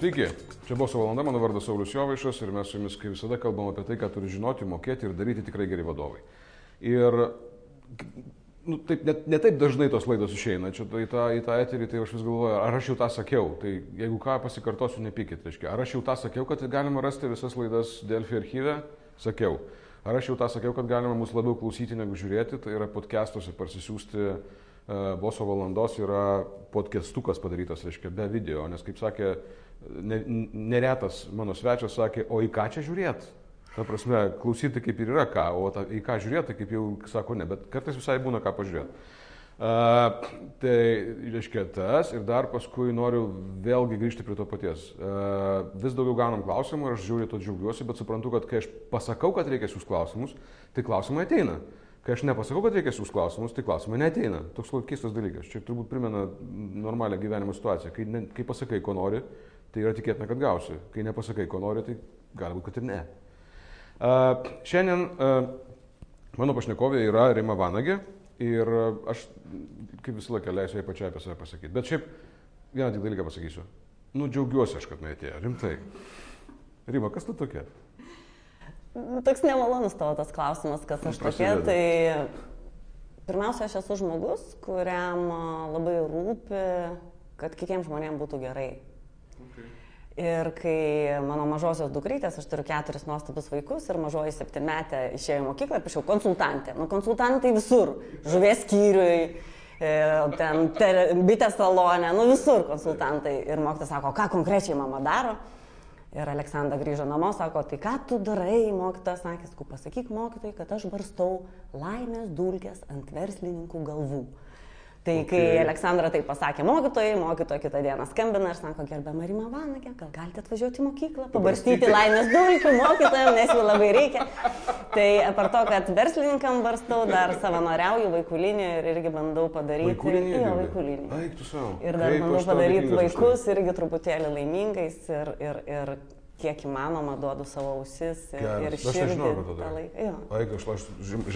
Sveiki, čia Boso valanda, mano vardas Saulis Jovaišas ir mes su jumis, kaip visada, kalbam apie tai, ką turi žinoti, mokėti ir daryti tikrai geri vadovai. Ir nu, taip, net, ne taip dažnai tos laidos išeina, čia į tą, į tą eterį, tai aš vis galvoju, ar aš jau tą sakiau, tai jeigu ką pasikartosiu, nepykit, reiškia, ar aš jau tą sakiau, kad galima rasti visas laidas Delfi archyve, sakiau. Ar aš jau tą sakiau, kad galima mus labiau klausyti negu žiūrėti, tai yra podcastuose parsisiųsti Boso valandos yra podcastukas padarytas, reiškia, be video, nes kaip sakė neretas mano svečias sakė, o į ką čia žiūrėt? Ta prasme, klausyti kaip ir yra ką, o ta, į ką žiūrėti, kaip jau sako ne, bet kartais visai būna ką pažiūrėti. Uh, tai reiškia tas ir dar paskui noriu vėlgi grįžti prie to paties. Uh, vis daugiau gaunam klausimų ir aš žiūriu to džiaugiuosi, bet suprantu, kad kai aš pasakau, kad reikia siūs klausimus, tai klausimai ateina. Kai aš nepasakau, kad reikia siūs klausimus, tai klausimai neteina. Toks keistas dalykas. Čia turbūt primena normalią gyvenimo situaciją. Kai, ne, kai pasakai, ko nori, tai yra tikėtina, kad gausi. Kai nepasakai, ko nori, tai galbūt, kad ir ne. Uh, šiandien uh, mano pašnekovė yra Rima Vanagė ir aš kaip visą laiką leisiu jai pačiai apie save pasakyti. Bet šiaip vieną tik dalyką pasakysiu. Nu, džiaugiuosi aš, kad neatėjo, rimtai. Rima, kas tu tokia? Toks nemalonus tavo tas klausimas, kas aš tokia. Tai pirmiausia, aš esu žmogus, kuriam labai rūpi, kad kitiems žmonėms būtų gerai. Ir kai mano mažosios dukrytės, aš turiu keturis nuostabus vaikus ir mažoji septynmetė išėjo į mokyklą, prašiau, konsultantė. Nu, konsultantai visur. Žuvės skyriui, e, ten bitės salonė, nu visur konsultantai. Ir mokytas sako, ką konkrečiai mama daro. Ir Aleksandra grįžo namo, sako, tai ką tu darai, mokytas, sakė, pasakyk mokytojai, kad aš barstau laimės dulkės ant verslininkų galvų. Tai okay. kai Aleksandra tai pasakė mokytojai, mokytoja kitą dieną skambina ir sako, gerbiama Rima Vanagė, gal galite atvažiuoti į mokyklą, pabarstyti laimės dulkių mokytojams, nes jų labai reikia. Tai apar to, kad verslininkam barstau, dar savanoriauju vaikų ir irgi bandau padaryti. Vaikų linijų? Jo, vaikų linijų. Eik tu savo. Ir dar Kaip bandau padaryti vaikus irgi truputėlį laimingais ir, ir, ir kiek įmanoma duodu savo ausis ir, Geras. ir širdį. Aš nežinau, kad tą laiką. Aik, aš, aš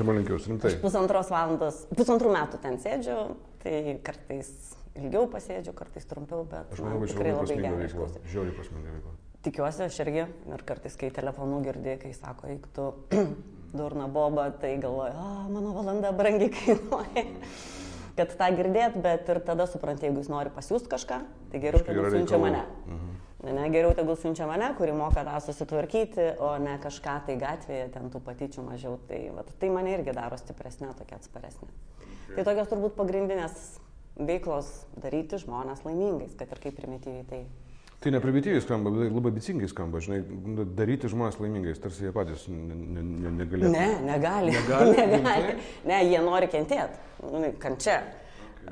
žemalinkiaus, rimtai. Aš pusantros valandos, pusantrų metų ten sėdžiu, tai kartais ilgiau pasėdžiu, kartais trumpiau, bet aš manau, kad tikrai labai gerai išklausau. Žiauriai prasminga veikla. Tikiuosi, aš irgi ir kartais, kai telefonu girdė, kai sako, eik tu durna boba, tai galvoju, o, mano valanda brangiai kainuoja. kad tą girdėt, bet ir tada supranti, jeigu jis nori pasiūsti kažką, tai geriau, kad siunčia mane. Mhm. Ne, geriau tegul siunčia mane, kuri moka tą susitvarkyti, o ne kažką tai gatvėje, ten tų patyčių mažiau. Tai, vat, tai mane irgi daro stipresnė, tokia atsparesnė. Okay. Tai tokios turbūt pagrindinės veiklos daryti žmonės laimingais, kad ir kaip primityviai tai. Tai neprimityviai skamba, bet labai bicingai skamba, žinai, daryti žmonės laimingais, tarsi jie patys ne, ne, negalėtų. Ne, negali. Negali. negali. Ne, jie nori kentėti. Nu, kančia.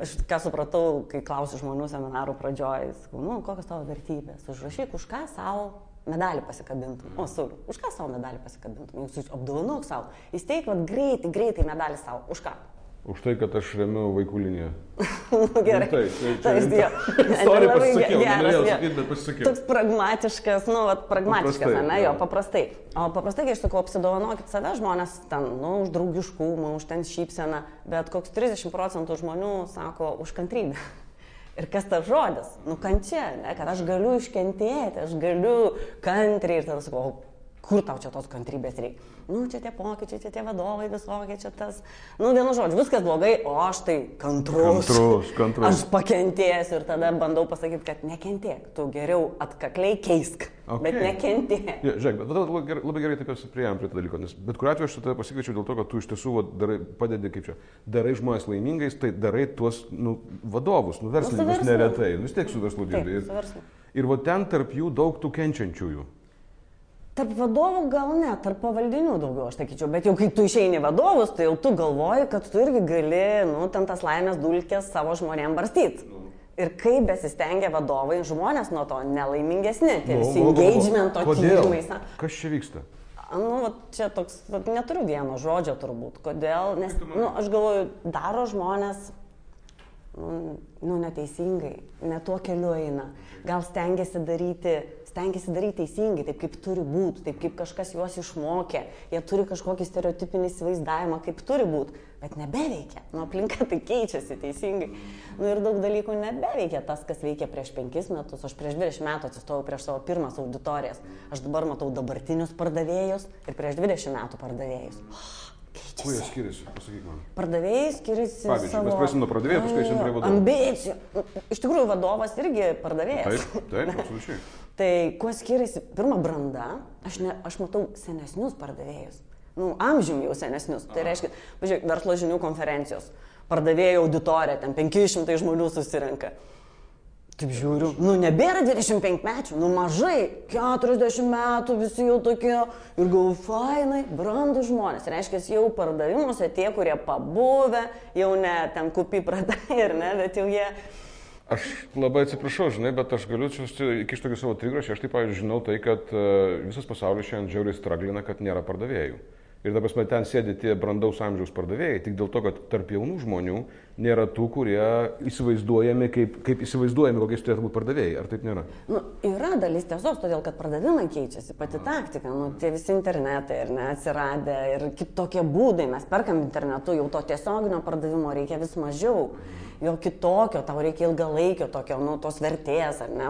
Aš ką supratau, kai klausiu žmonių seminarų pradžioje, sakau, nu, kokios tavo vertybės, užrašyk, už ką savo medalį pasikabintum. O, Sauliu, už ką savo medalį pasikabintum? Jūs apdovanok savo. Įsteik, vad greitai, greitai medalį savo. Už ką? Už tai, kad aš remiu vaikų liniją. nu, gerai. Nu, taip, tai, tai, tai, Sorry, pasisakiau, geras, sakyti, bet pasisakiau. Toks pragmatiškas, nu, vat, pragmatiškas, paprastai, ne, jo, paprastai. O paprastai, kai aš sakau, apsidovanokit save, žmonės ten, nu, už draugiškumą, už ten šypseną, bet koks 30 procentų žmonių sako už kantrybę. Ir kas tas žodis? Nu, kančia, ne, kad aš galiu iškentėti, aš galiu kantriai ir tada sakau, kur tau čia tos kantrybės reikia? nu, čia tie pokyčiai, čia tie vadovai visokie, čia tas, nu, vienu žodžiu, viskas blogai, o aš tai kantrus. Kantrus, kantrus. Aš pakentėsiu ir tada bandau pasakyti, kad nekentėk, tu geriau atkakliai keisk, okay. bet nekentėk. Ja, žiūrėk, bet tada labai gerai, labai gerai taip prieėm prie to dalyko, nes bet kuriuo atveju aš tada pasikviečiau dėl to, kad tu iš tiesų va, darai, padedi, kaip čia, darai žmonės laimingais, tai darai tuos nu, vadovus, nu, verslininkus nu, neretai, nu, vis tiek su verslu dirbi. Ir, ir va ten tarp jų daug tų kenčiančiųjų. Tarp vadovų gal ne, tarp pavaldinių daugiau aš sakyčiau, bet jau kai tu išeini vadovus, tai jau tu galvoji, kad tu irgi gali, nu, ten tas laimės dulkės savo žmonėm barstyti. Ir kaip besistengia vadovai, žmonės nuo to nelaimingesni, tie visi no, engagemento tyrimai. Kas čia vyksta? Nu, va, čia toks, va, neturiu vieno žodžio turbūt. Kodėl? Nes, nu, aš galvoju, daro žmonės, nu, nu, neteisingai, ne tuo keliu eina. Gal stengiasi daryti stengiasi daryti teisingai, taip kaip turi būti, taip kaip kažkas juos išmokė, jie turi kažkokį stereotipinį įsivaizdavimą, kaip turi būti. bet nebeveikia. Nu, aplinka tai keičiasi teisingai. Nu, ir daug dalykų nebeveikia tas, kas veikia prieš penkis metus. Aš prieš 20 metų atsistojau prieš savo pirmas auditorijas. Aš dabar matau dabartinius pardavėjus ir prieš 20 metų pardavėjus. Kuo jie skiriasi, pasakyk man. Pardavėjai skiriasi. Pavyzdžiui, savo... mes prasim nuo pardavėjo, paskui eisim prie vadovo. Ambicijų. Iš tikrųjų, vadovas irgi pardavėjas. Taip, taip, absoliučiai. Tai kuo skiriasi, pirma, branda, aš, ne, aš matau senesnius pardavėjus. Nu, amžium jau senesnius. Tai reiškia, pažiūrėk, verslo žinių konferencijos, pardavėjų auditorija, ten 500 žmonių susirenka. Taip žiūriu, nu nebėra 25 metų, nu mažai, 40 metų visi jau tokie ir gal fainai, brandus žmonės. Reiškia, jau pardavimuose tie, kurie pabuvę, jau ne ten kupi pradai ir ne, bet jau jie... Aš labai atsiprašau, žinai, bet aš galiu čia įkišti tokį savo trigrašį. Aš taip, pavyzdžiui, žinau tai, kad uh, visas pasaulis šiandien žiauriai straglina, kad nėra pardavėjų. Ir dabar mes ten sėdi tie brandaus amžiaus pardavėjai, tik dėl to, kad tarp jaunų žmonių nėra tų, kurie įsivaizduojami, kaip, kaip įsivaizduojami, kokiais turėtų būti pardavėjai. Ar taip nėra? Nu, yra dalis tiesos, todėl kad pardavimai keičiasi, pati taktika, nu, tie visi internetai ir neatsiradę ir kitokie būdai, mes perkam internetu, jau to tiesioginio pardavimo reikia vis mažiau. Jo kitokio, tau reikia ilgalaikio tokio, nu, tos vertės, ar ne,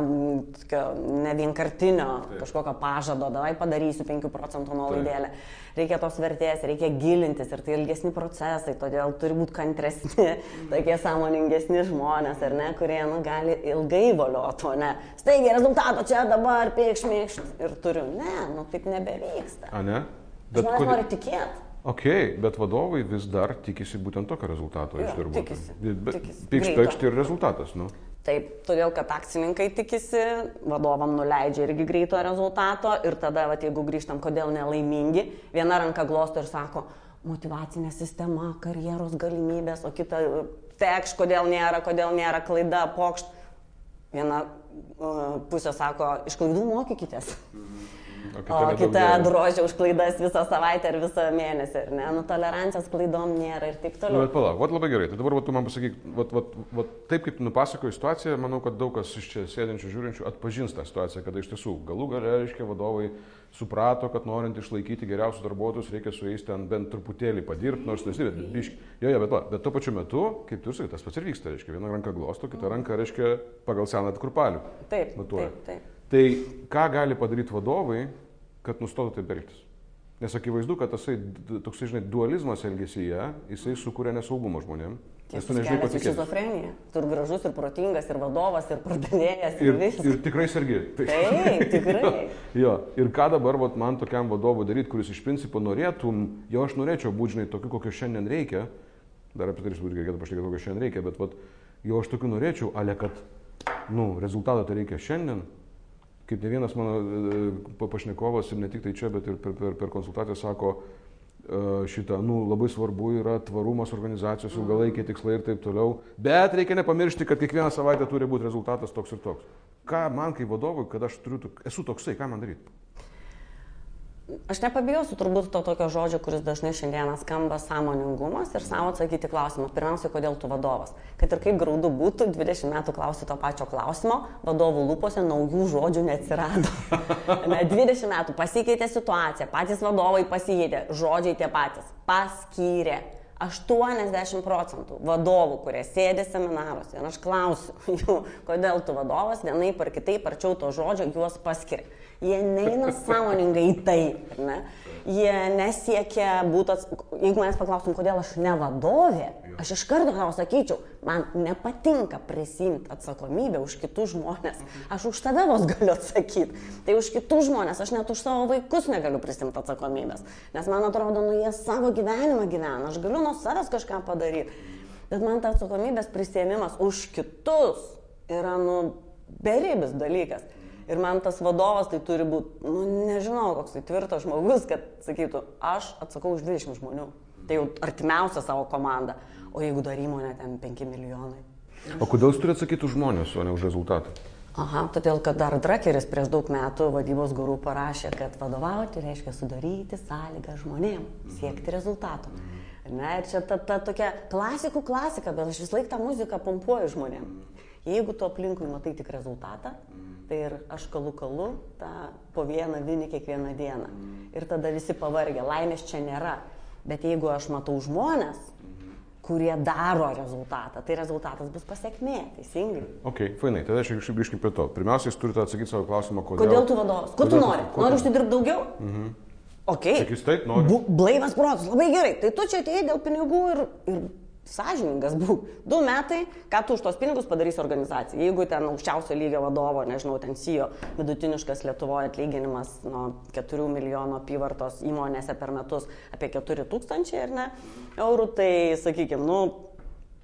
tokio, ne vienkartinio Taip. kažkokio pažado, davai padarysiu 5 procentų nuolaidėlę. Reikia tos vertės, reikia gilintis ir tai ilgesni procesai, todėl turi būti kantresni, tokie sąmoningesni žmonės, ar ne, kurie, nu, gali ilgai valiuoti, o ne, staigiai rezultato čia dabar, pėkšmėkšt ir turiu. Ne, nu, taip nebevyksta. A ne? Bet Žmonės kodėl... nori tikėti. Ok, bet vadovai vis dar tikisi būtent tokio rezultato jo, iš darbuotojų. Tikisi. Pikš pekšti ir rezultatas, nu. Taip, todėl, kad akcininkai tikisi, vadovam nuleidžia irgi greito rezultato ir tada, va, jeigu grįžtam, kodėl nelaimingi, viena ranka glosto ir sako, motivacinė sistema, karjeros galimybės, o kita tekš, kodėl nėra, kodėl nėra klaida, pokšt. Viena uh, pusė sako, iš klaidų mokykitės. Mhm. O kita, o kita drožia už klaidas visą savaitę ar visą mėnesį, ar ne? Nu, tolerancijos klaidom nėra ir taip toliau. Nu, bet palauk, vat labai gerai. Tai dabar vat, tu man pasakyk, vat, vat, vat, taip kaip nupasakoji situaciją, manau, kad daug kas iš čia sėdinčių, žiūrinčių atpažins tą situaciją, kada iš tiesų galų gale, reiškia, vadovai suprato, kad norint išlaikyti geriausius darbuotojus, reikia su jais ten bent truputėlį padirbti, nors tai bet biški. Jo, jo, bet, va, bet tuo pačiu metu, kaip tu sakai, tas pats ir vyksta, reiškia, viena ranka glosto, kita ranka, reiškia, pagal seną kurpalių. Taip. Matuoja. Taip, taip. Tai ką gali padaryti vadovai, kad nustotų taip elgtis? Nes akivaizdu, kad tasai, toksai, žinai, dualizmas elgesyje, jisai sukuria nesaugumą žmonėm. Nes tu nežinai, ko tikėtis. Šizofrenija. Tu ir gražus, ir protingas, ir vadovas, ir pardavėjas. Ir, ir, ir tikrai sergi. Tai, Taip, tikrai. jo, ir ką dabar vat, man tokiam vadovui daryti, kuris iš principo norėtum, jo aš norėčiau būti, žinai, tokiu, kokio šiandien reikia. Dar apie tai reikėtų pašnekėti, kokio šiandien reikia, bet vat, jo aš tokiu norėčiau, ale kad, nu, rezultatą tai reikia šiandien kaip ne vienas mano e, pašnekovas ir ne tik tai čia, bet ir per, per, per konsultaciją sako, e, šitą, nu, labai svarbu yra tvarumas organizacijos, ilgalaikiai tikslai ir taip toliau, bet reikia nepamiršti, kad kiekvieną savaitę turi būti rezultatas toks ir toks. Ką man kaip vadovui, kad aš turiu, esu toksai, ką man daryti? Aš nepabijosiu turbūt to tokio žodžio, kuris dažnai šiandieną skamba sąmoningumas ir savo atsakyti klausimą. Pirmiausia, kodėl tu vadovas? Kad ir kaip graudu būtų, 20 metų klausi to pačio klausimo, vadovų lūpose naujų žodžių neatsirado. Ne, 20 metų pasikeitė situacija, patys vadovai pasikeitė, žodžiai tie patys. Paskyrė. 80 procentų vadovų, kurie sėdė seminaruose ir aš klausiu jų, kodėl tu vadovas vienaip ar kitaip arčiau to žodžio juos paskiria jie neina sąmoningai į tai, ne? Jie nesiekia būti, jeigu manęs paklaustum, kodėl aš ne vadovė, aš iš karto tau sakyčiau, man nepatinka prisimti atsakomybę už kitus žmonės. Aš už tave vos galiu atsakyti. Tai už kitus žmonės, aš net už savo vaikus negaliu prisimti atsakomybės. Nes man atrodo, nu jie savo gyvenimą gyvena, aš galiu nuo savęs kažką padaryti. Bet man ta atsakomybės prisėmimas už kitus yra, nu, beribis dalykas. Ir man tas vadovas tai turi būti, nu, nežinau, koks tai tvirtas žmogus, kad sakytų, aš atsakau už 20 žmonių. Tai jau artimiausia savo komanda. O jeigu dar įmonė ten 5 milijonai. O kodėl jūs turite atsakyti už žmonės, o ne už rezultatą? Aha, todėl, kad dar Drakeris prieš daug metų vadybos gurų parašė, kad vadovauti reiškia sudaryti sąlygą žmonėm siekti rezultato. Na ir čia ta, ta tokia klasikų klasika, bet aš vis laik tą muziką pompuoju žmonėm. Jeigu tu aplinkui matai tik rezultatą, Tai ir aš kalu kalu tą po vieną vinį kiekvieną dieną. Ir tada visi pavargę, laimės čia nėra. Bet jeigu aš matau žmonės, kurie daro rezultatą. Tai rezultatas bus pasiekmė, teisingai. Ok, fainai, tada aš kažkaip grįžkim prie to. Pirmiausia, jūs turite atsakyti savo klausimą, kodėl. Kodėl tu vadovas? Ko tu nori? Ko nori užsidirbti daugiau? Mhm. Ok. Sakys taip, noriu. Blaivas protas, labai gerai. Tai tu čia atėjai dėl pinigų ir, ir sąžiningas būk. Du metai, ką tu už tos pinigus padarysi organizacijai. Jeigu ten aukščiausio lygio vadovo, nežinau, ten sijo vidutiniškas Lietuvoje atlyginimas nuo 4 milijonų apyvartos įmonėse per metus apie 4 tūkstančiai, ar ne, eurų, tai sakykime, nu,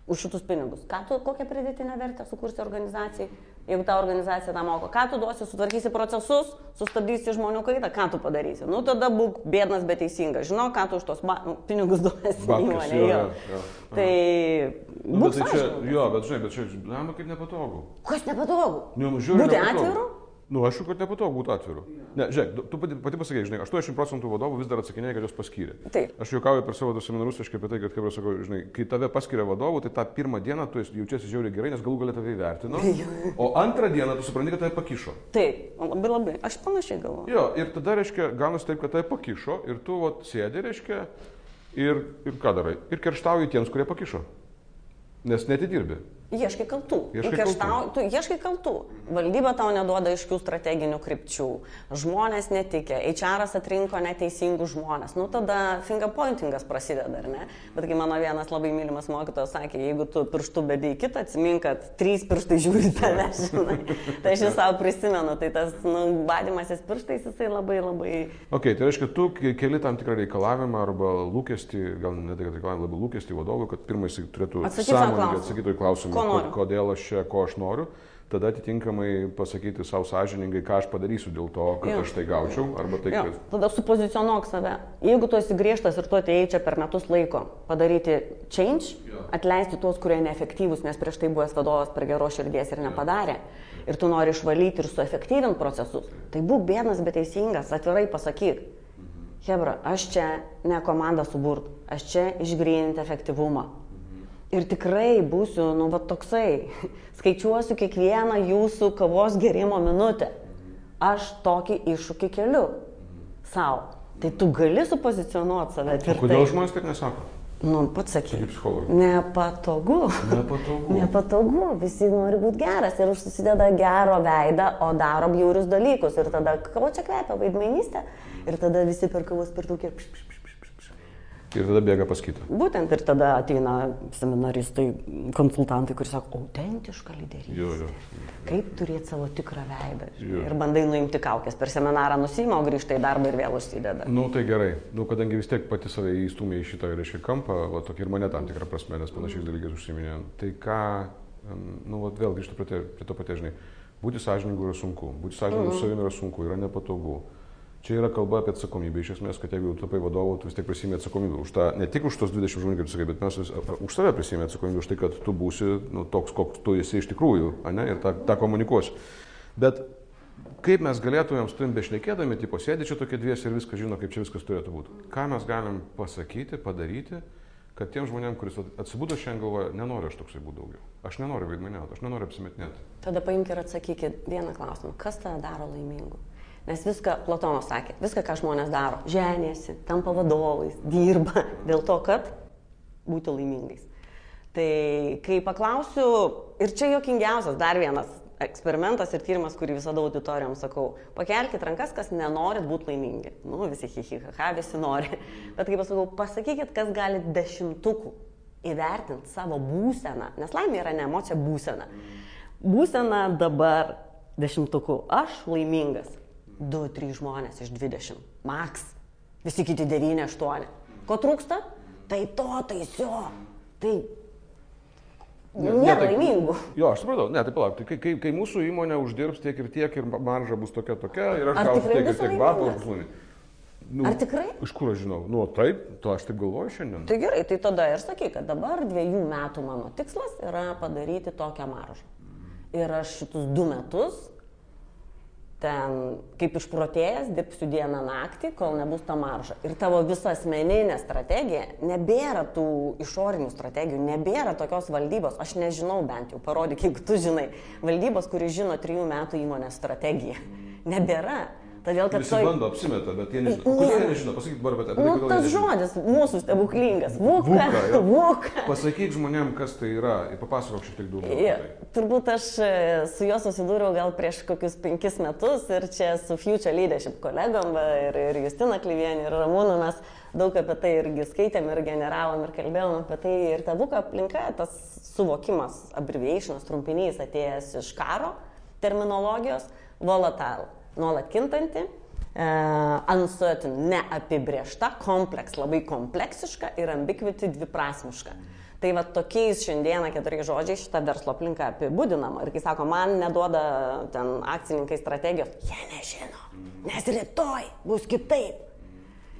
už šitus pinigus. Ką tu, kokią pridėtinę vertę sukursi organizacijai, jeigu ta organizacija tą moko. Ką tu duosi, sutvarkysi procesus, sustabdysi žmonių kaitą, ką tu padarysi. Nu, tada būk bėdnas, bet teisingas. Žinau, ką tu už tos pinigus duosi įmonė. Jo, jo. Tai... Nu, bet tai čia, jo, bet žinai, bet čia, na, kaip nepatogu. Kas nepatogu? Nu, žiūrėk. Būti atviru? Nu, aišku, kad nepatogu būtų atviru. Ne, žiūrėk, tu pati, pati pasakė, žinai, 80 procentų vadovų vis dar atsakinėja, kad juos paskyrė. Taip. Aš juokauju per savo seminarus, aš apie tai, kad, kaip aš sakau, žinai, kai tave paskiria vadovu, tai tą pirmą dieną tu jaučiasi žiauriai gerai, nes galų galę tave įvertino. O antrą dieną tu supranti, kad tave pakišo. Taip, labai labai. Aš panašiai galvoju. Jo, ir tada, reiškia, ganas taip, kad tave pakišo ir tu, vat, sėdi, reiškia, ir, ir ką darai? Ir kerštauji tiems, kurie pakišo. Nes netidirbi. Ieškai kaltų. Ieškai Kerštau, kaltų. tu ieškai kaltų. Valdyba tau neduoda aiškių strateginių krypčių. Žmonės netikė. HR atrinko neteisingus žmonės. Nu tada fingerpointingas prasideda, ar ne? Bet kai mano vienas labai mylimas mokytojas sakė, jeigu tu pirštų bedai kitą, atsimink, kad trys pirštai žiūri tave, žinai. Tai aš jį savo prisimenu. Tai tas nu, badimasis pirštais, jisai labai labai... Ok, tai reiškia, tu ke- keli tam tikrą reikalavimą arba lūkestį, gal ne tai, kad reikalavimą, labiau lūkestį vadovui, kad pirmai jis turėtų atsakyti į klausimą, Ko ko- kodėl aš čia, ko aš noriu. Tada atitinkamai pasakyti savo sąžiningai, ką aš padarysiu dėl to, kad Jo. aš tai gaučiau, arba tai, Jo, kad... tada supozicionuok save. Jeigu tu esi griežtas ir tu atėjai čia per metus laiko padaryti change, Jo. atleisti tuos, kurie neefektyvūs, nes prieš tai buvęs vadovas per geros širdies ir nepadarė, ir tu nori išvalyti ir suefektyvinti procesus, tai būk bėdas, bet teisingas, atvirai pasakyk. Hebra, aš čia ne komandą suburt, aš čia išgryninti efektyvumą. Ir tikrai būsiu, nu, va toksai, skaičiuosiu kiekvieną jūsų kavos gerimo minutę. Aš tokį iššūkį keliu savo. Tai tu gali supozicionuoti save O tvirtai. kodėl žmonės taip nesako? Nu, pats sakyk. Kaip psichologai. Nepatogu. Nepatogu. Nepatogu, visi nori būti geras ir užsideda gero veidą, o daro bjaurius dalykus. Ir tada, kavo čia kvepia, vaidmenystė. Ir tada visi per kavos. Pš, pš, pš, pš, pš, pš. Ir tada bėga pas kitą. Būtent ir tada ateina seminaristai, konsultantai, kurie sako, autentiška lyderystė. Jo, jo. Kaip turėti savo tikrą veidą. Jo. Ir bandai nuimti kaukės per seminarą, nusima, o grįžta į darbą ir vėl užsideda. Nu tai gerai, nu kadangi vis tiek pati save įstumė į šitą, reiškia, kampą, va tokį ir mane tam tikrą prasme, nes panašiais dalykais užsiminė. Tai ką, nu va, vėl grįžtu prie, te- prie to paties, žinai, būti sąžiningu yra sunku, būti sąžiningu su savimi yra sunku, yra nepatogu. Čia yra kalba apie atsakomybę, iš esmės, kad jeigu tapai vadovu, tu vis tiek prisimė atsakomybę už tą, ne tik už tos 20 žmonių, kaip sakai, bet mes vis, už save prisimė atsakomybę už tai, kad tu būsi nu, toks, koks tu esi iš tikrųjų, ane, ir tą, tą komunikuosi. Bet kaip mes galėtumėm su tavim bešnekėdami, tipo sėdi čia tokie dviesi ir viskas žino, kaip čia viskas turėtų būti. Ką mes galim pasakyti, padaryti, kad tiem žmonėm, kuris atsibudo šiandien galvoja, nenoriu aš toksai būti daugiau. Aš nenoriu vaidmeniauti, aš nenoriu apsimetinėti. Tada paimk ir atsakykit vieną klausimą. Kas tave daro laimingu? Nes viską, Platonas sakė, viską, ką žmonės daro, ženėsi, tampa vadovais, dirba dėl to, kad būti laimingais. Tai kai paklausiu, ir čia jokingiausias dar vienas eksperimentas ir tyrimas, kurį visada auditorijom sakau, pakelkite rankas, kas nenorit būti laimingi. Nu, visi hihihaha, visi nori. Bet kaip pasakau, pasakykit, kas gali dešimtukų įvertinti savo būseną, nes laimė yra ne emocija, būsena. Būsena dabar dešimtukų, aš laimingas. 2-3 žmonės iš 20. Max. Visi kiti 9-8. Ko trūksta? Tai to, tai sio. Tai Ne- nėra ne, tai-. Jo, aš supratau, ne, tai palauk, tai kai, kai, kai mūsų įmonė uždirbs tiek ir tiek ir marža bus tokia tokia ir aš gausiu tiek ir tiek batų, bus laimingas. Nu, Ar tikrai? Iš kur aš žinau? Nu, taip, to aš taip galvoju šiandien. Tai gerai, tai tada ir sakyk, kad dabar dviejų metų mano tikslas yra padaryti tokią maržą. Ir aš šitus du metus ten kaip išprotėjęs dirbsiu dieną naktį, kol nebus ta marža. Ir tavo visa asmeninė strategija, nebėra tų išorinių strategijų, nebėra tokios valdybos, aš nežinau bent jau, parodyk, jeigu tu žinai, valdybos, kuri žino trijų metų įmonės strategiją. Nebėra. Todėl, kad... Visi toj... bando, apsimeta, bet jie nežino. Kodėl jie nežino? Pasakyk dabar, bet apie nu, tas žodis mūsų stebuklingas. Vuka. Vuka, ja. Vuka. Pasakyk žmonėm, kas tai yra ir papasakok šiek tiek daugiau. Ja, turbūt aš e, su juo susidūriau gal prieš kokius penkis metus ir čia su Future Leadership kolegom ir, ir Justina Klyvienė ir Ramūnu mes daug apie tai irgi skaitėm ir generavom ir kalbėjom apie tai. Ir ta Vuka aplinka, tas suvokimas, abbreviationas, trumpinys atėjęs iš karo terminologijos, volatile nuolat kintanti, uh, uncertain, neapibriešta, kompleks, labai kompleksiška ir ambiguity dviprasmiška. Tai va tokiais šiandieną keturiais žodžiais šitą verslo aplinką apibūdinama. Ir kai sako, man neduoda ten akcininkai strategijos, jie nežino, nes rytoj bus kitaip.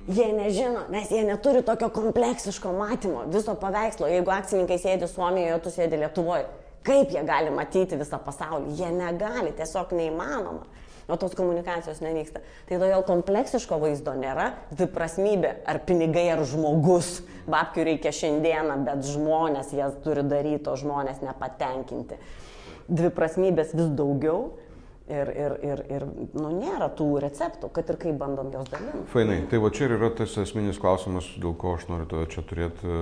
Jie nežino, nes jie neturi tokio kompleksiško matymo, viso paveikslo. Jeigu akcininkai sėdi Suomijoje, tu sėdi Lietuvoje, kaip jie gali matyti visą pasaulį? Jie negali, tiesiog neįmanoma o tos komunikacijos nevyksta. Tai todėl kompleksiško vaizdo nėra, dviprasmybė, ar pinigai, ar žmogus. Babkių reikia šiandieną, bet žmonės jas turi daryti, o žmonės nepatenkinti. Dviprasmybės vis daugiau. Ir, ir, ir, ir nu, nėra tų receptų, kad ir kaip bandom jos dalinti. Fainai, tai va čia ir yra tas esminis klausimas, dėl ko aš noriu tave čia turėti e,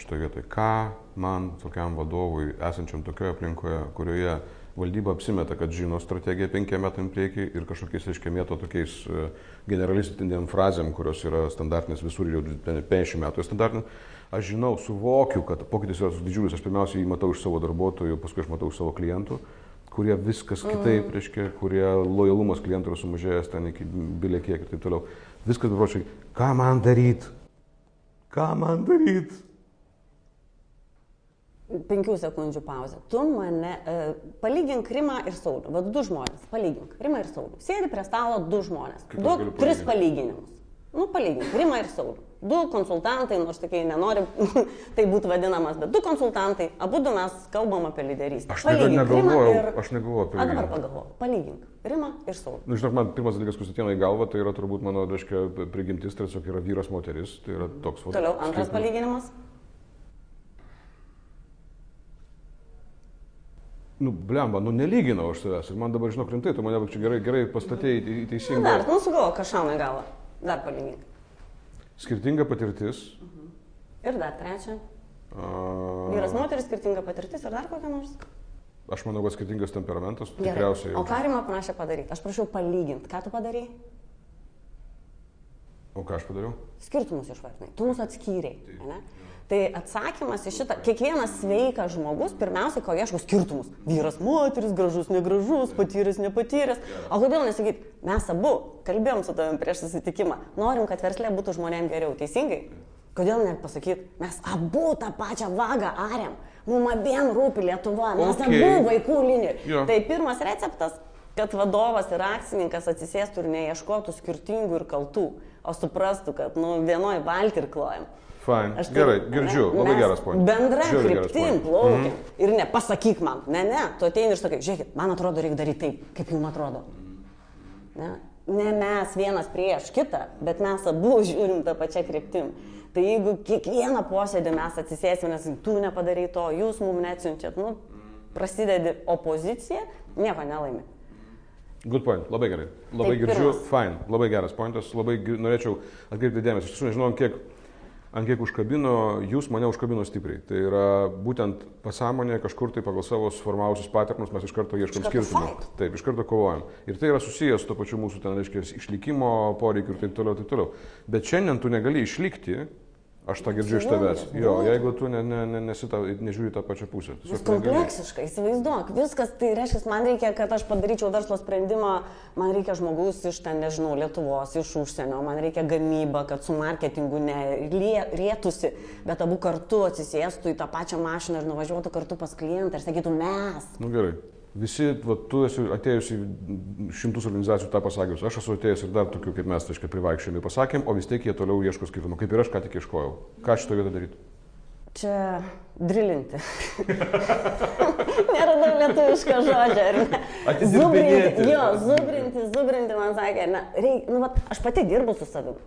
šitoje vietoje. Ką man, tokiam vadovui, esančiam tokioje aplinkoje, kurioje valdyba apsimeta, kad žino strategiją penkiem metam priekį ir kažkokiais, reiškia, mėto tokiais e, generalistiniam frazėm, kurios yra standartinės visur jau 50 metų standartinės. Aš žinau, suvokiu, kad pokytis yra didžiulis, aš pirmiausiai jį matau iš savo darbuotojų, paskui aš matau iš savo klientų, kurie viskas kitaip, mm. reiškia, kurie lojalumas klientų yra sumažėjęs ten iki bilė kiek ir taip toliau. Viskas bepročiai, ką man daryti? Ką man daryti? Penkių sekundžių pauzę. Tu mane, uh, palygink Rimą ir Saulį. Vat du žmonės, palygink. Rimą ir Saulį. Sėdi prie stalo du žmonės. Kaip du, tris palyginimus. Nu, palygink. Rimą ir Saulį. Du konsultantai, nors tokiai nenori tai būtų vadinamas, bet du konsultantai, abu du mes kalbam apie lyderystę. Aš negalvojau, ir... aš negalvojau apie tai. Dabar pagalvoju, palygink. Rimą ir Saulį. Nu, žinok, man pirmas dalykas, kuris ateina į galvą, tai yra turbūt mano, reiškia, prigimtis, tai tiesiog yra vyras, moteris. Tai yra toks. Toliau, antras palyginimas. Nu, blemba, nu nelyginau aš savęs. Ir man dabar, žinok, rimtai, tu mane čia gerai, gerai pastatėjai į teisingą. Dar, nu sugalvo, kažką į galvą. Dar palygink. Skirtinga patirtis. Mhm. Ir dar trečia. A... Vyras, moteris, skirtinga patirtis ir dar kokia nors. Aš manau, kad skirtingas temperamentas. Tikriausiai. O ką Rima prašė padaryti? Aš prašiau palyginti. Ką tu padarai? O ką aš padariau? Skirtumus išvardinai. Tu mus atskyrei. Taip. Tai atsakymas į šitą, kiekvienas sveikas žmogus pirmiausia, ko ieško skirtumus. Vyras, moteris, gražus, negražus, patyręs, nepatyręs. O kodėl nesakyti, mes abu kalbėjom su tavim prieš susitikimą, norim, kad verslė būtų žmonėm geriau, teisingai? Kodėl nepasakyti, mes abu tą pačią vagą ariam, mums abiem rūpi Lietuva, mes okay. abu vaikų linijų. Ja. Tai pirmas receptas, kad vadovas ir akcininkas atsisėstų ir neieškotų skirtingų ir kaltų, o suprastų, kad nu, vienoje valti ir klojam. Fine. Aš Gerai, tai, girdžiu, ne, labai geras pointas. Bendra kryptim plaukiam. Mm. Ir ne, pasakyk man, ne, ne, tu ateini ir sakai, žiūrėkit, man atrodo, reikia daryti taip, kaip jums atrodo. Ne? ne mes vienas prieš kitą, bet mes abu žiūrim tą pačią kryptim. Tai jeigu kiekvieną posėdį mes atsisėsime, nes tu nepadarai to, jūs mums neatsiunčiat, nu, prasidedi opozicija, nieko nelaimi. Good point, labai gerai. Labai Taip, girdžiu, pirmas. fine, labai geras pointas, labai norėčiau atkreipti dėmesį. Aš nežinau, kiek ant kiek užkabino, jūs mane užkabino stipriai. Tai yra būtent pasąmonė kažkur tai pagal savo suformavusius paternus mes iš karto ieškom skirtumų. Taip, iš karto kovojam. Ir tai yra susijęs su to pačiu mūsų ten, reiškia, išlikimo poreikiu ir taip toliau, taip toliau. Bet šiandien tu negali išlikti Aš tą girdžiu iš tavęs. Jo, jeigu tu ne, ne, ne, nesita, nežiūri tą pačią pusę. Vis kompleksiškai, įsivaizduok, viskas, tai reiškia, man reikia, kad aš padaryčiau verslo sprendimą, man reikia žmogus iš ten, nežinau, Lietuvos, iš užsienio, man reikia gamyba, kad su marketingu nerėtųsi, bet abu kartu atsisėstų į tą pačią mašiną ir nuvažiuotų kartu pas klientą ir sakytų mes. Na nu, gerai. Visi, va, tu esi atėjus į šimtus organizacijų tą pasakius, aš esu atėjęs ir dar tokių kaip mes, aiškiai, privaikščiami pasakėm, o vis tiek jie toliau ieško skirtumų, kaip ir aš ką tik ieškojau. Ką šito vietą daryti? Čia drilinti. Neradau ar ne? Zubrinti, jo, zubrinti, zubrinti, man sakė, ne, reik, nu, vat, aš pati dirbu su savimi.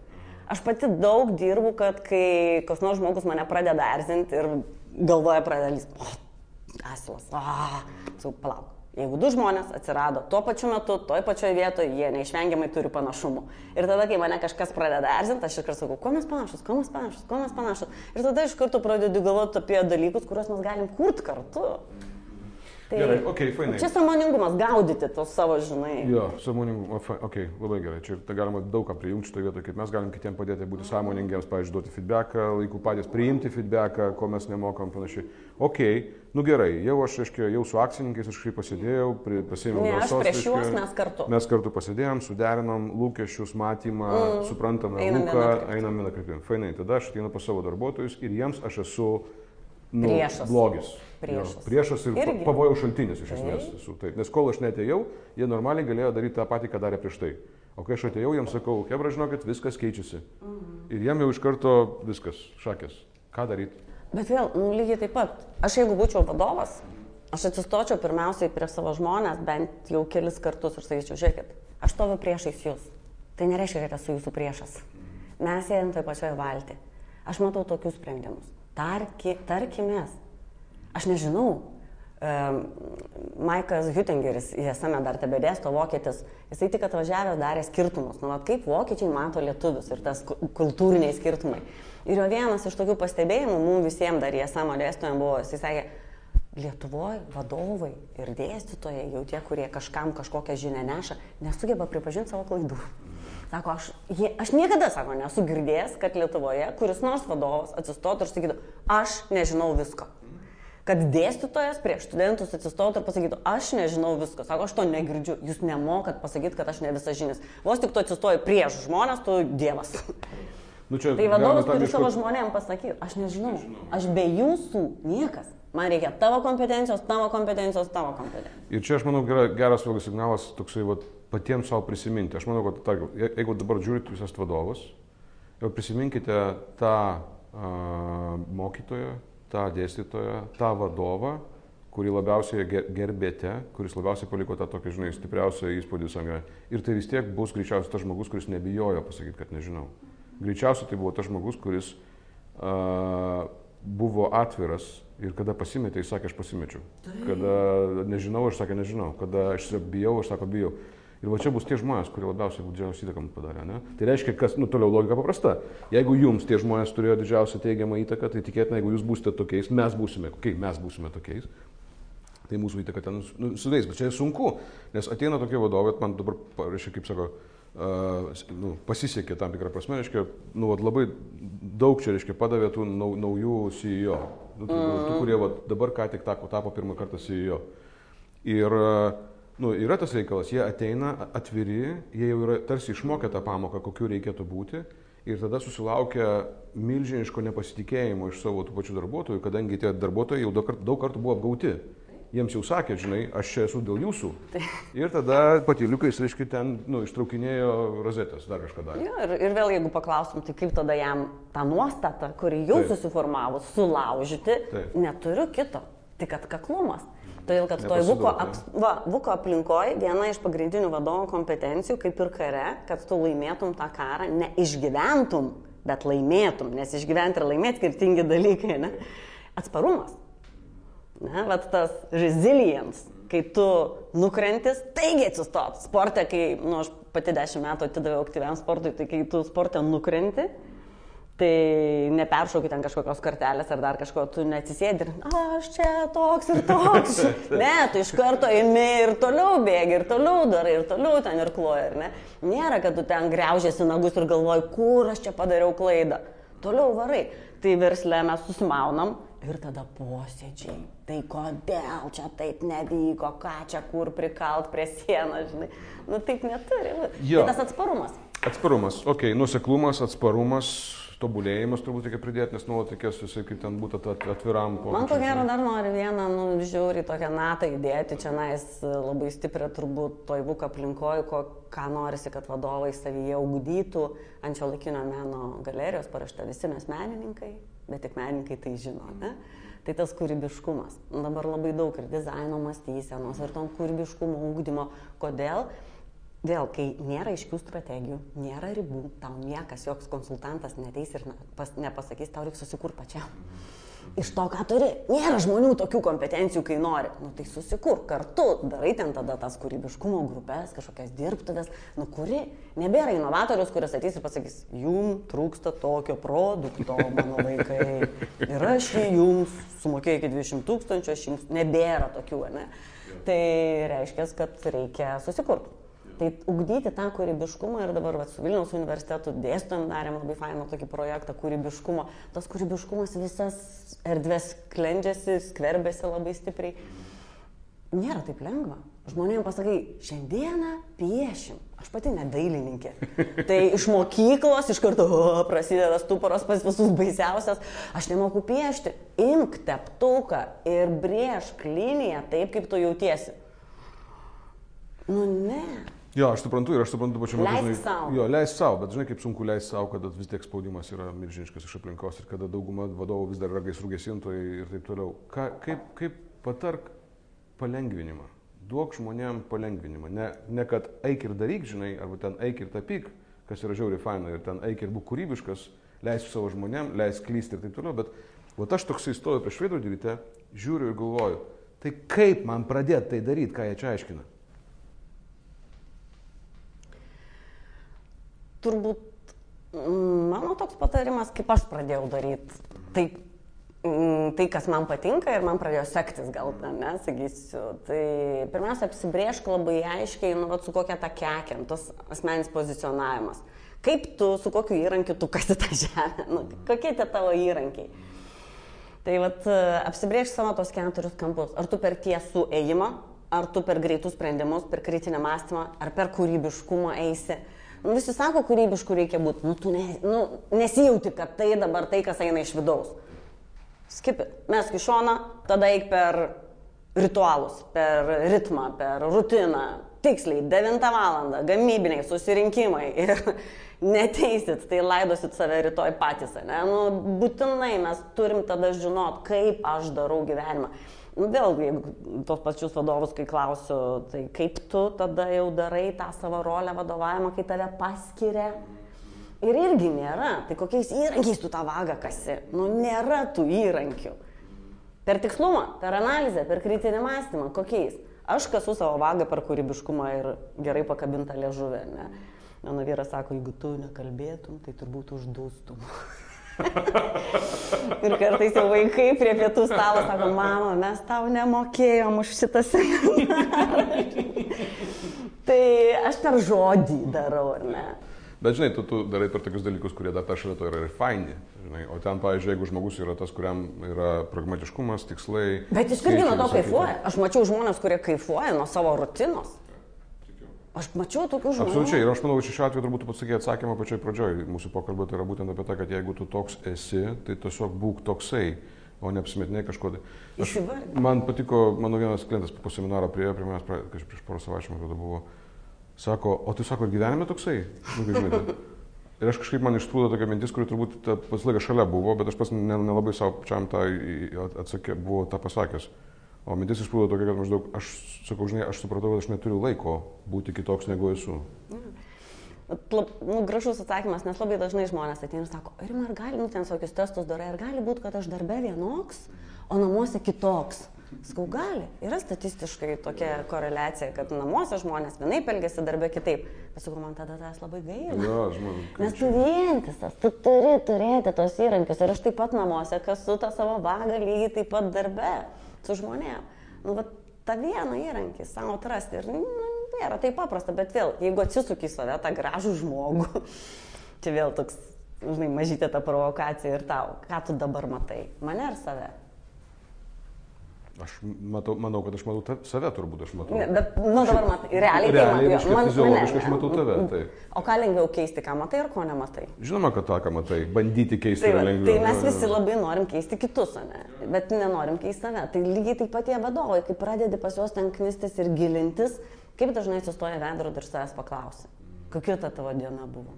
Aš pati daug dirbu, kad kai kas nors žmogus mane pradeda erzinti ir galvoja pradeda o, asilas, a, su palauk Jeigu du žmonės atsirado tuo pačiu metu, toj pačioje vietoje, jie neišvengiamai turi panašumų. Ir tada, kai mane kažkas pradeda erzinti, aš iškart sakau, kuo mes panašus, kuo mes panašus, kuo mes panašus. Ir tada iš karto pradedu galvoti apie dalykus, kuriuos mes galim kurti kartu. Tai gerai, okei, okay, fainai. Čia samoningumas, gaudyti tos savo, žinai. Jo, samoningumas, okei, okay, labai gerai. Čia tai galima daug ką prijungti šitoje vietoje, kaip mes galim kitiems padėti būti sąmoningiems, pavyzdžiui, duoti feedbacką, laikų patys priimti feedbacką, ko mes nemokam, panašiai. Okei, okay, nu gerai, jau aš, aiškiai, jau su akcininkais aš kažkaip pasėdėjau, pasėmiau ne, balsos. Prieš juos mes kartu. Mes kartu pasėdėjom, suderinom lūkesčius, matymą, mm, suprantame, lūką, einam vieną kryptimį. Fainai, tada aš ateinu pas savo darbuotojus ir jiems aš esu nu, priešas. blogis. Priešas. Jo, priešas ir Irgi. pavojaus šaltinis iš esmės. Esu, taip. Nes kol aš netėjau, jie normaliai galėjo daryti tą patį, ką darė prieš tai. O kai aš atėjau, jiems sakau, Hebra, žinokit, viskas keičiasi. Mhm. Ir jiem jau iš karto viskas, šakės. Ką daryti? Bet vėl, nu, lygiai taip pat, aš jeigu būčiau vadovas, aš atsistočiau pirmiausiai prie savo žmonės bent jau kelis kartus ir sakyčiau, žiūrėkit, aš stoviu priešais jūs. Tai nereiškia, kad esu jūsų priešas. Mes sėdėm toje pačioje valti. Aš matau tokius sprendimus. Tarki, tarkimės, Aš nežinau. Maikas Hütingeris, esame dar tebe dėsto vokietis, jisai tik atvažiavęs darė skirtumus. Nu, vat, kaip vokiečiai mato lietuvius ir tas kultūriniai skirtumai. Ir jo vienas iš tokių pastebėjimų mums visiems dar esamo dėstojams buvo, jisai sakė, Lietuvoje vadovai ir dėstytojai, jau tie, kurie kažkam kažkokią žinią neša, nesugeba pripažinti savo klaidų. Sako, aš, jie, aš niekada, sako, nesu girdėjęs, kad Lietuvoje kuris nors vadovas atsistotų ir sakytų, aš nežinau visko kad dėstytojas prieš studentus atsistotų ir pasakytų, aš nežinau visko, sako, aš to negirdžiu, jūs nemokat pasakyti, kad aš ne visą žinias. Vos tik tu atsistoji prieš žmonės, tu dievas. Nu, čia, tai vadovas turi savo žmonėm pasakyti, aš nežinau, aš be jūsų niekas. Man reikia tavo kompetencijos, tavo kompetencijos, tavo kompetencijos. Ir čia aš manau gera, geras vėlgi signalas toksai vat, patiems savo prisiminti. Aš manau, kad tarkim, jeigu dabar žiūrite, jūs esate vadovas, jau prisiminkite tą uh, mokytoją, tą dėstytoją, tą vadovą, kurį labiausiai gerbėte, kuris labiausiai paliko tą tokį, žinai, stipriausią įspūdį sangą. Ir tai vis tiek bus greičiausiai tas žmogus, kuris nebijojo pasakyti, kad nežinau. Greičiausiai tai buvo tas žmogus, kuris uh, buvo atviras ir kada pasimetė, jis sakė, aš pasimečiau. Kada nežinau, aš sakė, nežinau. Kada aš bijau, aš sako, bijau. Ir va čia bus tie žmonės, kurie labiausiai didžiausią įtaką padarė. Ne? Tai reiškia, kas, nu toliau logika paprasta. Jeigu jums tie žmonės turėjo didžiausią teigiamą įtaką, tai tikėtina, jeigu jūs būsite tokiais, mes būsime, kai mes būsime tokiais, tai mūsų įtaka ten nu, suveis. Bet čia sunku, nes ateina tokie vadovai, man dabar, reiškia, kaip sako, uh, nu, pasisekė tam tikrą prasme, reiškia, nu, vat, labai daug čia, reiškia, padavė tų nau, naujų CEO, nu, tų, mm. tų, kurie vat, dabar ką tik tapo, tapo pirmą kartą CEO. Ir uh, nu, yra tas reikalas, jie ateina atviri, jie jau yra tarsi išmokę tą pamoką, kokiu reikėtų būti ir tada susilaukia milžiniško nepasitikėjimo iš savo tų pačių darbuotojų, kadangi tie darbuotojai jau daug, kart, daug kartų buvo apgauti. Jiems jau sakė, žinai, aš čia esu dėl jūsų. Ir tada patyliukais, reiškia, ten nu, ištraukinėjo rozetės, dar kažką darė. Ja, ir, ir vėl, jeigu paklausom, tai kaip tada jam tą nuostatą, kuri jau Taip. susiformavo, sulaužyti, Taip. neturiu kito, tik atkaklumas. Todėl, kad toj Vuko, ap, va, Vuko aplinkoje viena iš pagrindinių vadovo kompetencijų, kaip ir kare, kad tu laimėtum tą karą, neišgyventum, bet laimėtum, nes išgyventi ir laimėti skirtingi dalykai, ne? Atsparumas. Ne, vat tas resilience, kai tu nukrentis, taigi atsistot. Sporte, kai, nu, aš pati dešimt metų atidaviau aktyviam sportui, tai kai tu sporte nukrenti, Tai neperšaukit ten kažkokios kartelės ar dar kažko, tu neatsisėdi ir, aš čia toks ir toks. ne, tu iš karto imi ir toliau bėgi, ir toliau darai, ir toliau ten ir kloja, ar ne? Nėra, kad tu ten greužėsi nagus ir galvoji, kur aš čia padariau klaidą. Toliau varai. Tai versle mes susimaunam ir tada posėdžiai. Tai kodėl čia taip nevyko, ką čia kur prikalt prie sienos, žinai. Nu taip neturi. Jo. Tai tas atsparumas. Atsparumas, okei, okay, nuseklumas, atsparumas, tobulėjimas turbūt reikia pridėti, nes nuolat reikės visai kaip ten būtų atviram. Man ko gero dar noriu vieną, nu, žiūri tokią natą įdėti, čia nais labai stiprią turbūt toj būk aplinkoje, ko, ką norisi, kad vadovai savyje ugdytų ant šio laikinio meno galerijos parašta visi mes menininkai, bet tik menininkai tai žino. Ne? Tai tas kūrybiškumas. Dabar labai daug ir dizaino mąstysenos, ir tom kūrybiškumo ugdymo. Kodėl? Vėl, kai nėra aiškių strategijų, nėra ribų, tau niekas, joks konsultantas neteis ir pas, nepasakys, tau reikia susikurti pačiam. iš to, ką turi. Nėra žmonių tokių kompetencijų, kai nori. Nu, tai susikur kartu, darai ten tada tas kūrybiškumo grupės, kažkokias dirbtuvės, nu kuri. Nebėra inovatorius, kuris ateis ir pasakys, jum trūksta tokio produkto, mano vaikai. Ir aš jį jums sumokėjau iki 20 tūkstančių, aš jums nebėra tokių, ne? Tai reiškia, kad reikia susikurti. Tai ugdyti tą kūrybiškumą ir dabar vat, su Vilniaus universitetu dėstojom darėm labai fainą tokį projektą kūrybiškumo. Tas kūrybiškumas visas erdvės klendžiasi, skverbėsi labai stipriai. Nėra taip lengva. Žmonėms pasakai, šiandieną piešim. Aš pati nedailininkė. Tai iš mokyklos iš karto o, prasideda stuporas pas visus baisiausias. Aš nemoku piešti. Imk teptuką ir brėžk liniją taip, kaip tu jautiesi. Nu ne. Jo, aš suprantu ir aš suprantu pačiu metu. Leisk sau. Jo, leis savo, bet žinai, kaip sunku leisti savo, kada vis tiek spaudimas yra milžiniškas iš aplinkos ir kada dauguma vadovų vis dar yra gaisrų gesintojai ir taip toliau. Ka, kaip, kaip patark palengvinimą? Duok žmonėm palengvinimą. Ne, ne kad eik ir daryk, žinai, arba ten eik ir tapyk, kas yra žiauriai faina, ir ten eik ir būk kūrybiškas, leisk savo žmonėm, leisk klysti ir taip toliau, bet vat aš toksai stoju prieš veidrodį ryte, žiūriu ir galvoju, tai kaip man pradėti tai daryti, ką jie čia aiškina? Turbūt mm, mano toks patarimas, kaip aš pradėjau daryti. Tai, mm, tai, kas man patinka ir man pradėjo sektis, gal, ne, sakysiu. Tai pirmiausia, apsibriešk labai aiškiai, nu, vat, su kokia ta kekiam, tas asmenis pozicionavimas. Kaip tu, su kokiu įrankiu tu kasi tą žemę, nu, kokie tie tavo įrankiai. Tai vat, apsibriešk savo tos keturis kampus. Ar tu per tiesų ėjimą, ar tu per greitus sprendimus, per kritinę mąstymą, ar per kūrybiškumą eisi. Nu, visi sako, kūrybiškų reikia būti. Nu, tu ne, nu, nesijauti, kad tai dabar tai, kas eina iš vidaus. Skipit. Mes į šoną, tada eik per ritualus, per ritmą, per rutiną. Tiksliai, 9 val. gamybiniai susirinkimai ir neteisit, tai laidosit save rytoj patys. Ne? Nu, būtinai mes turim tada žinot, kaip aš darau gyvenimą. Nu, vėlgi, jeigu tos pačius vadovus, kai klausiu, tai kaip tu tada jau darai tą savo rolę vadovavimą, kai tave paskiria. Ir irgi nėra. Tai kokiais įrankiais tu tą vagą kasi? Nu, nėra tų įrankių. Per tikslumą, per analizę, per kritinį mąstymą, kokiais? Aš kasu savo vagą per kūrybiškumą ir gerai pakabintą liežuvę. Ne? Mano vyras sako, jeigu tu nekalbėtum, tai turbūt uždūstum. ir kartais jau vaikai prie pietų stalo sako, mama, mes tau nemokėjom už šitą seminarą. tai aš per žodį darau, ar ne? Bet žinai, tu, tu darai per tokius dalykus, kurie dar ta šalia to yra ir faini. Žinai. O ten, pavyzdžiui, jeigu žmogus yra tas, kuriam yra pragmatiškumas, tikslai. Bet jis irgi nuo to kaifuoja. Aš mačiau žmonės, kurie kaifuoja nuo savo rutinos. Aš mačiau tokių žmonių. Absoliučiai. Ir aš manau, šiuo atveju turbūt pasakė atsakymą pačioj pradžioj mūsų pokalbio. Tai yra būtent apie tai, kad jeigu tu toks esi, tai tiesiog būk toksai, o neapsimetinė kažko. Tai. Aš, man patiko, mano vienas klientas po seminaro prie, prie manęs prieš, prieš porą savaičių, atrodo, buvo. Sako, o tu sako, gyvenime toksai? Nu, žinai, ir aš kažkaip man išsprūdo tokia mintis, kuri turbūt pats laikas šalia buvo, bet aš pas nelabai ne savo pačiam tą atsakė, buvo tą pasakęs. O mintis išplūdo tokia, kad maždaug aš sakau, žinai, aš supratau, kad aš neturiu laiko būti kitoks negu esu. Mm. Nu, gražus atsakymas, nes labai dažnai žmonės ateina ir sako, ar man gali, nu, ten tokius testus darai, ar gali būti, kad aš darbe vienoks, o namuose kitoks. Sakau, gali. Yra statistiškai tokia koreliacija, kad namuose žmonės vienaip elgesi, darbė kitaip. Bet sakau, man tada tas labai gaila. Ja, žmon, Nes tu vientisas, tu turi turėti tos įrankius. Ir aš taip pat namuose, kas su tą savo vagą lygiai taip pat darbe su žmonėm. Nu, va, tą vieną įrankį savo atrasti ir nu, nėra taip paprasta, bet vėl, jeigu atsisuki į save tą gražų žmogų, čia vėl toks, žinai, mažytė ta provokacija ir tau, ką tu dabar matai, mane ar save? Aš matau, manau, kad aš matau ta, save turbūt, aš matau. Ne, bet, nu dabar matai, realiai. Realiai, tai, man, fiziologiškai aš matau tave. Tai. O ką lengviau keisti, ką matai ir ko nematai? Žinoma, kad tą, ką matai, bandyti keisti Tai, yra va, lengviau. tai mes visi labai norim keisti kitus, ne? bet nenorim keisti save. Tai lygiai taip pat tie vadovai, kai pradedi pas juos ten knistis ir gilintis, kaip dažnai atsistoja veidrodį ir savęs paklausi, kokia ta tavo diena buvo.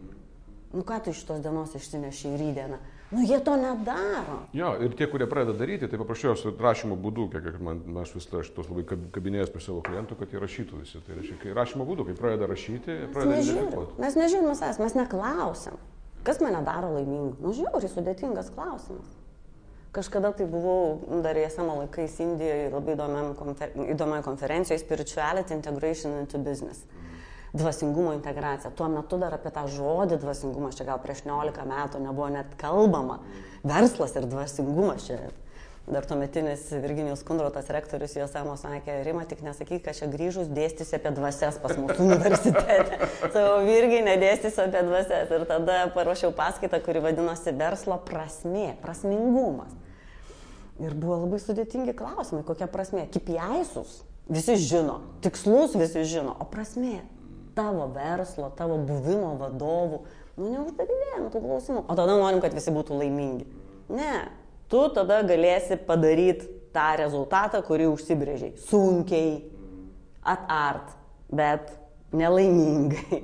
Nu ką tu iš tos dienos išsineši į rydieną? Nu jie to nedaro. Jo, ir tie, kurie pradeda daryti, tai paprasčiausiai rašymo būdu, kiek man, aš vis aš tos labai kab- kabinėjęs prie savo klientų, kad jie rašytų visi. Tai reiškia, kai rašymo būdu, kai pradeda rašyti, Mes pradeda identifikuoti. mes nežiūrim savęs, mes neklausiam. Kas mane daro laimingu? Nu žiūri, sudėtingas klausimas. Kažkada tai buvau dar ESM laikais Indijoje labai konfer įdomioje konferencijoje Spirituality Integration into Business. Dvasingumo integracija. Tuo metu dar apie tą žodį dvasingumas, čia gal prieš 19 metų nebuvo net kalbama. Verslas ir dvasingumas čia dar tuometinis Virginijos Kundrotas rektorius Josamo sakė, Rima, tik nesakyk, kad čia grįžus dėstysi apie dvasias pas mūsų universitete. Savo Virginė dėstysi apie dvasias. Ir tada paruošiau paskaitą, kuri vadinosi verslo prasmė, prasmingumas. Ir buvo labai sudėtingi klausimai, kokia prasmė. Kipiaisus visi žino, tikslus visi žino, o prasmė tavo verslo, tavo buvimo vadovų. Nu, neuždavinėjom tų klausimų. O tada norim, kad visi būtų laimingi. Ne, tu tada galėsi padaryti tą rezultatą, kurį užsibrėžiai. Sunkiai, atart, bet nelaimingai.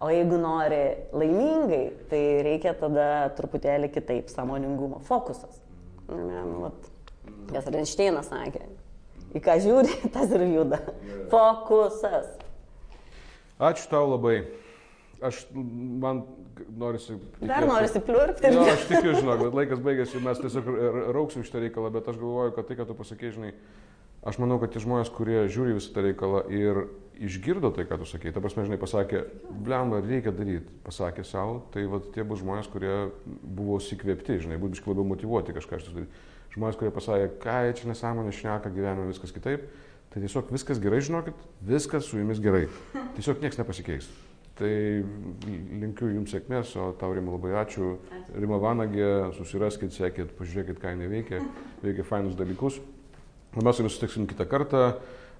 O jeigu nori laimingai, tai reikia tada truputėlį kitaip, samoningumo, fokusas. Ne, nu, vat, kas Renšteinas sakė, į ką žiūri, tas ir juda. Fokusas. Ačiū tau labai. Aš, man norisi. Tikėti. Dar norisi pliurpti. Jo, aš tikiu, žinok, bet laikas baigėsi, mes tiesiog rauksim šitą reikalą, bet aš galvoju, kad tai, ką tu pasakė, žinai, aš manau, kad tie žmonės, kurie žiūri visą tą reikalą ir išgirdo tai, ką tu sakei, ta prasme, žinai, pasakė, blemba, reikia daryti, pasakė savo, tai va tie bus žmonės, kurie buvo įkvėpti, žinai, būtų biškai labiau motivuoti kažką šis daryti. Žmonės, kurie pasakė, ką čia nesąmonė šneka, gyvenime viskas kitaip, tai tiesiog viskas gerai, žinokit, viskas su jumis gerai. Tiesiog niekas nepasikeis. Tai linkiu Jums sėkmės, o tau Rima labai ačiū. Rima Vanagė, susiraskit, sekit, pažiūrėkit, ką jinai veikia, veikia fainus dalykus. Mes su Jumis susitiksim kitą kartą.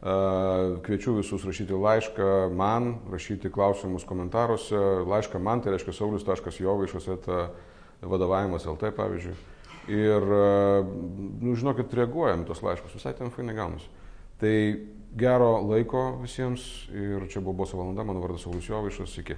Kviečiu visus rašyti laišką man, rašyti klausimus komentaruose. Laišką man, tai reiškia saulis.jovaišas, vadovavimas LT pavyzdžiui. Ir, nu, žinokit, reaguojam tos laiškus, visai ten fainai gaunasi. Tai gero laiko visiems ir čia buvo Boso valanda, mano vardas Saulis Jovaišas, iki.